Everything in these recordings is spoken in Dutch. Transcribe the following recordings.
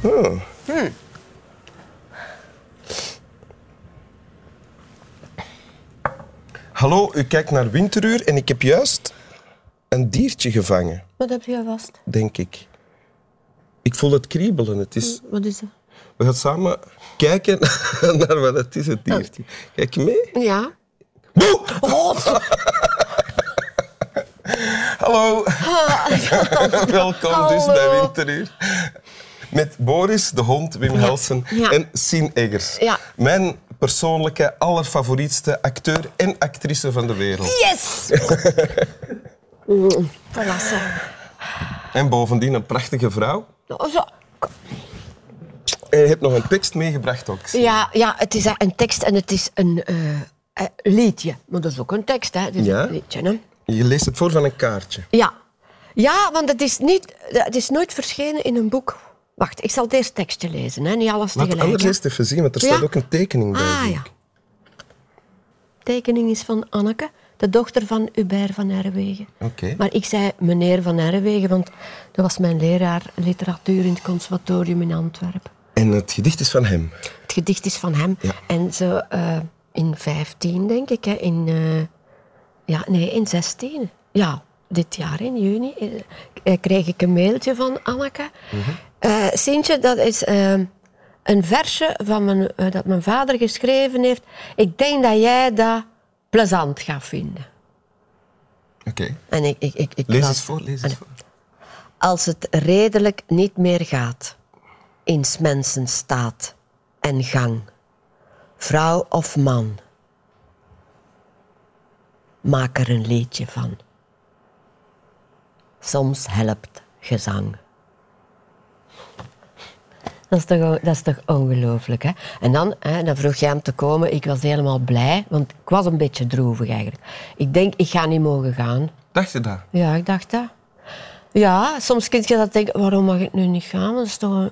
Hmm. Hallo, u kijkt naar Winteruur en ik heb juist een diertje gevangen. Wat heb je vast? Denk ik. Ik voel het kriebelen. Het is... Hm, wat is dat? We gaan samen kijken naar wat het is, het diertje. Kijk je mee? Ja. Boe. Oh. Hallo. Welkom dus bij Winteruur. Met Boris, de hond, Wim Helsen Ja. en Sien Eggers. Ja. Mijn persoonlijke, allerfavorietste acteur en actrice van de wereld. yes! En bovendien een prachtige vrouw. Zo. En je hebt nog een tekst meegebracht ook. Sien. Ja, ja, het is een tekst en het is een eh, eh, liedje. Maar dat is ook een tekst, hè? Is Ja? een liedje, hè? Je leest het voor van een kaartje. Ja. Ja, want het is, niet, het is nooit verschenen in een boek. Wacht, ik zal het eerst tekstje lezen, hè? niet alles Laat tegelijk. anders hè. eerst even zien, want er Ja? staat ook een tekening bij. Ah ja. tekening is van Anneke, de dochter van Hubert van Herwegen. Oké. Maar ik zei meneer van Herwegen, want dat was mijn leraar literatuur in het conservatorium in Antwerpen. En het gedicht is van hem. Het gedicht is van hem. Ja. En zo eh, in 15, denk ik, hè, in, eh, ja, nee, in 16. Ja, dit jaar in juni eh, kreeg ik een mailtje van Anneke. Eh, Sintje, dat is eh, een versje van mijn, eh, dat mijn vader geschreven heeft. Ik denk dat jij dat plezant gaat vinden. Oké. En ik, ik, ik, ik Lees las- eens voor, lees eens voor. als het redelijk niet meer gaat, in mensen staat en gang, vrouw of man, maak er een liedje van. Soms helpt gezang. Dat is toch, dat is toch ongelooflijk, hè? En dan, hè, dan vroeg jij hem te komen. Ik was helemaal blij, want ik was een beetje droevig eigenlijk. Ik denk, ik ga niet mogen gaan. Dacht je dat? Ja, ik dacht dat. Ja, soms kun je dat denken, waarom mag ik nu niet gaan? Want dat is toch een-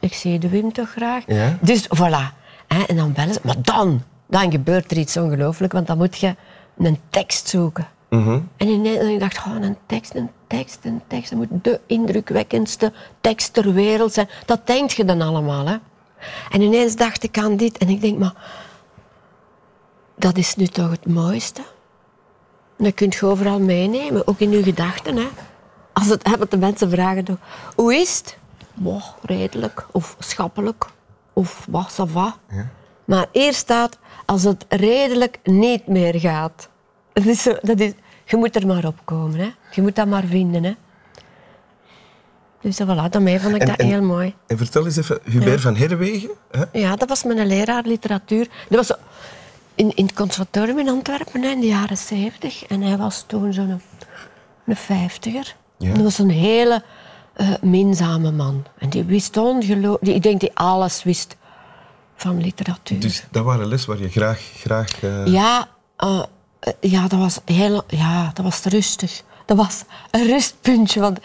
Ik zie de Wim toch graag. Ja. Dus voilà. Hè, en dan bellen ze. Maar dan, dan gebeurt er iets ongelooflijk, want dan moet je een tekst zoeken. Mhm. En ineens en ik dacht, oh, een tekst, een tekst, een tekst. Dat moet de indrukwekkendste tekst ter wereld zijn. Dat denk je dan allemaal, hè. En ineens dacht ik aan dit en ik denk, maar dat is nu toch het mooiste? Dat kun je overal meenemen, ook in je gedachten. Hè. Als het, hè, want de mensen vragen toch, hoe is het? Boah, redelijk, of schappelijk, of wat, ça va. Maar eerst staat, als het redelijk niet meer gaat. Dat is zo, dat is, je moet er maar op komen, hè. Je moet dat maar vinden, hè. Dus voilà, daarmee vond ik En- dat en- heel mooi. En vertel eens even, Hubert van Herwegen. Hè? Ja, dat was mijn leraar literatuur. Dat was in, in het conservatorium in Antwerpen hè, in de jaren zeventig. En hij was toen zo'n een vijftiger. Ja. En dat was een hele eh, minzame man. En die wist ongelooflijk... Ik denk die alles wist van literatuur. Dus dat waren les waar je graag... graag eh, Ja, eh, ja, dat was heel... Ja, dat was rustig. Dat was een rustpuntje, want...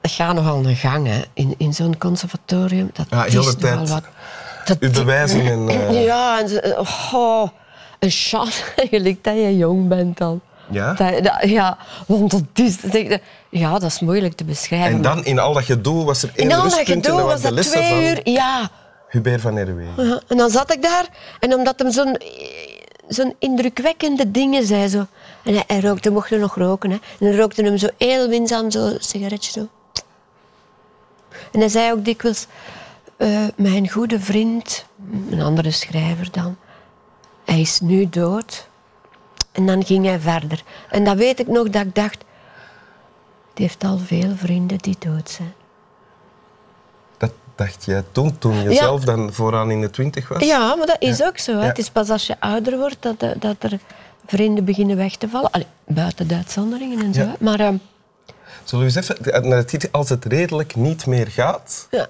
Dat gaat nogal een gang, hè, in, in zo'n conservatorium. Dat Ja, is heel de tijd wat. Dat uw bewijzingen... eh, ja, en oh, een chance eigenlijk dat je jong bent dan. Ja? Dat- dat- ja, want dat is... Ja, dat is moeilijk te beschrijven. En dan in al dat gedoe was er één in al dat rustpunt gedoe was dat twee uur... Ja. Hubert van Herwegen. Ja, En dan zat ik daar en omdat hem zo'n zo'n indrukwekkende dingen zei. Zo. En hij, hij rookte, mocht er nog roken. Hè. En dan rookte hem zo heel minzaam zo'n sigaretje. Zo. En hij zei ook dikwijls... eh, mijn goede vriend, een andere schrijver dan... Hij is nu dood. En dan ging hij verder. En dan weet ik nog dat ik dacht... Die heeft al veel vrienden die dood zijn. Dacht jij toen, toen je zelf dan vooraan in de twintig was? Ja, maar dat is ook zo. Het is pas als je ouder wordt dat, eh, dat er vrienden beginnen weg te vallen. Allee, buiten de uitzonderingen en zo. Maar ehm, Zullen we eens even titel Als het redelijk niet meer gaat? ja.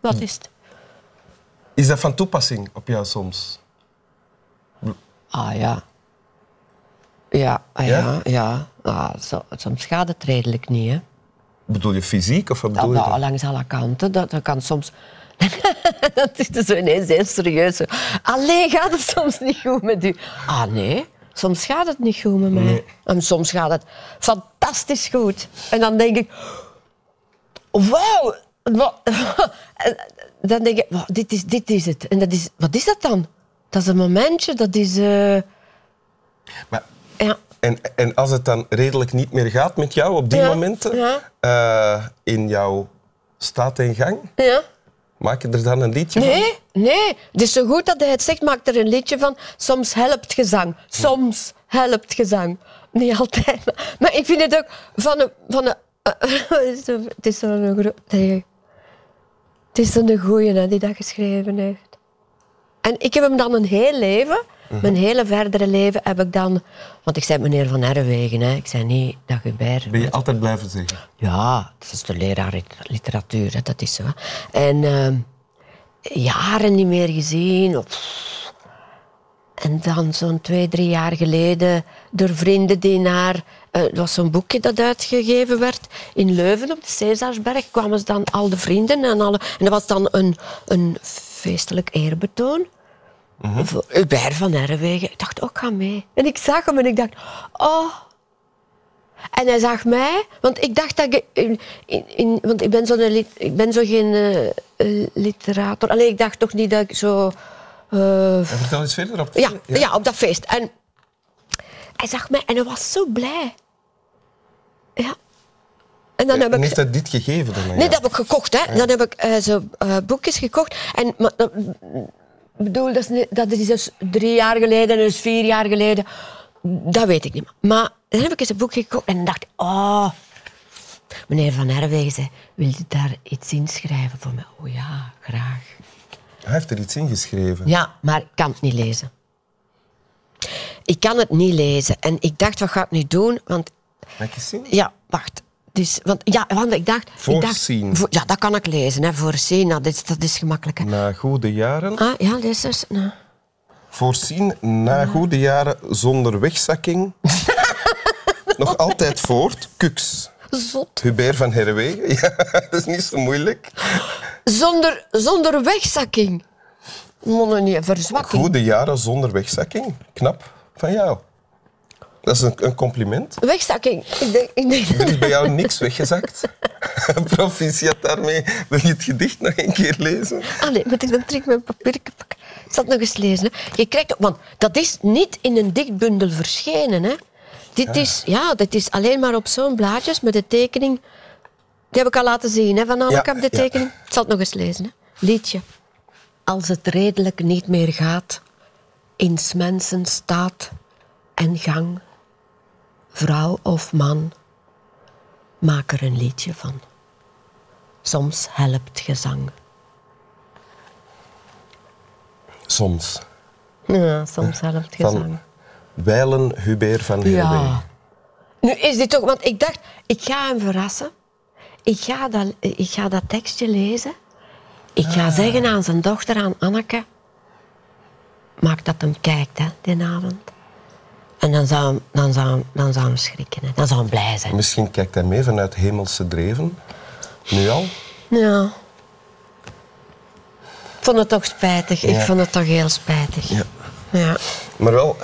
Wat is het? Is dat van toepassing op jou soms? Ah ja. Ja, ah, Ja? ja, ja. Ah, zo, soms gaat het redelijk niet. Hè. Bedoel je fysiek of wat bedoel je? nou, langs alle kanten. Dat, dat kan soms... dat is dus zo ineens heel serieus. zo. Allee, gaat het soms niet goed met u? Ah nee, soms gaat het niet goed met mij. Nee. En soms gaat het fantastisch goed. En dan denk ik... Wauw! dan denk ik, "Wauw, dit is, dit is het. En dat is, wat is dat dan? Dat is een momentje, dat is... eh, Maar, Ja. En, en als het dan redelijk niet meer gaat met jou op die Ja, momenten, ja. eh, in jouw staat en gang, Ja. maak je er dan een liedje van? Nee, nee. Het is zo goed dat hij het zegt, maak er een liedje van. Soms helpt gezang. Soms helpt gezang. Niet altijd. Maar, maar ik vind het ook van een... Van een het is zo- het is zo'n gro- nee. Het is zo'n goeie hè, die dat geschreven heeft. En ik heb hem dan een heel leven, mijn hele verdere leven heb ik dan... Want ik zei meneer Van Herwegen, hè. ik zei niet dat Hubert. Ben je altijd blijven zeggen? Ja, dat is de leraar lit- literatuur, hè, dat is zo. En ehm, jaren niet meer gezien. Of, en dan zo'n twee, drie jaar geleden door vrienden die naar... eh, Het was zo'n boekje dat uitgegeven werd in Leuven op de Cesaarsberg. Kwamen ze dan al de vrienden en alle... En dat was dan een, een feestelijk eerbetoon. Voor Hubert van Herwegen. Ik dacht, ook ga mee. En ik zag hem en ik dacht, oh, en hij zag mij, want ik dacht dat ik... In, in, in- want ik ben, zo een, ik ben zo geen eh, eh, literator. Alleen ik dacht toch niet dat ik zo... eh, En vertel eens verder op. ja, ja. op dat feest. En hij zag mij en hij was zo blij. Ja. En dan heb En ik... heeft hij dit gegeven dan Nee, dat heb ik gekocht. Hè. Dan heb ik eh, zo eh, boekjes gekocht. En, maar, dat, bedoel, dat is, dat is dus drie jaar geleden, is vier jaar geleden. Dat weet ik niet meer. Maar dan heb ik eens een boekje gekocht en dacht oh... Meneer Van Herwegen zei, wil je daar iets inschrijven voor mij? Oh ja, graag. Hij heeft er iets in geschreven. Ja, maar ik kan het niet lezen. Ik kan het niet lezen. En ik dacht, wat ga ik nu doen? Want Mag ik eens zien? ja, wacht. Dus, want, ja, want ik dacht... Ik dacht, Voorzien. voor- ja, dat kan ik lezen. Hè. Voorzien, nou, dat, is, dat is gemakkelijk. Hè. Na goede jaren. Ah, ja, is dus... Nou. Voorzien na goede jaren zonder wegzakking. Nog altijd voort. Kuks. Zot. Hubert van Herwegen. Ja, dat is niet zo moeilijk. Zonder, zonder wegzakking. Monne niet, verzwakking. Goede jaren zonder wegzakking. Knap van jou. Dat is een, een compliment. Wegzakking. Ik denk, ik denk, Er is bij jou niks weggezakt. Proficiat daarmee. Wil je het gedicht nog een keer lezen? Ah nee, moet ik dan terug mijn papier pakken? Ik zal het nog eens lezen. Hè. Je krijgt, want dat is niet in een dichtbundel verschenen. Hè. Dit, is, ja, dit is alleen maar op zo'n blaadjes met de tekening. Die heb ik al laten zien, hè, van Anneke, Ja, op de ja. tekening. Ik zal het nog eens lezen. Hè. Liedje. Als het redelijk niet meer gaat, in mensen staat en gang, vrouw of man, maak er een liedje van. Soms helpt gezang. Soms. Ja, soms helpt gezang. Van Wijlen Hubert van Herwegen. Ja. Nu is dit toch, want ik dacht, ik ga hem verrassen. Ik ga dat, ik ga dat tekstje lezen. Ik ga zeggen aan zijn dochter, aan Anneke, maak dat hem kijkt, hè, die avond. En dan zou, hem- dan zou, hem- dan zou hem schrikken, hè. dan zou hem blij zijn. Misschien kijkt hij mee vanuit hemelse dreven. Nu al. Ja. Ik vond het toch spijtig. Ik Ja. vond het toch heel spijtig. Ja. Ja. Maar wel,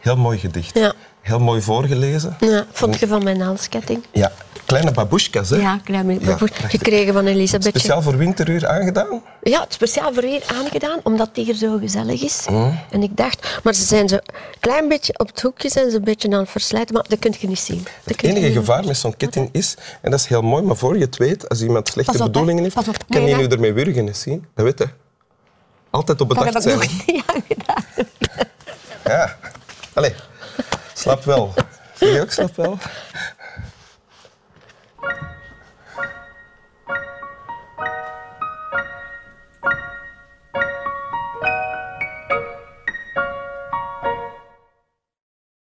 heel mooi gedicht. Ja. Heel mooi voorgelezen. ja. Vond je van mijn halsketting? Ja, kleine babushkas, hè? Ja, klein beetje. Ja, prachtig. gekregen van Elisabeth. Speciaal voor winteruur aangedaan. Ja, het speciaal voor hier aangedaan, omdat die hier zo gezellig is. Mm. En ik dacht, maar ze zijn zo een klein beetje op het hoekje zijn ze een beetje aan het verslijten, maar dat kun je niet zien. Dat Het enige gevaar met zo'n ketting is, en dat is heel mooi, maar voor je het weet, als iemand slechte op, bedoelingen heeft, kan Nee, je nu dat- ermee wurgen, hè, zien. Dat weet je. Altijd op Dat bedacht heb ik zijn. nog niet aangedaan. Ja. Allee, slap wel. Je ook slap wel?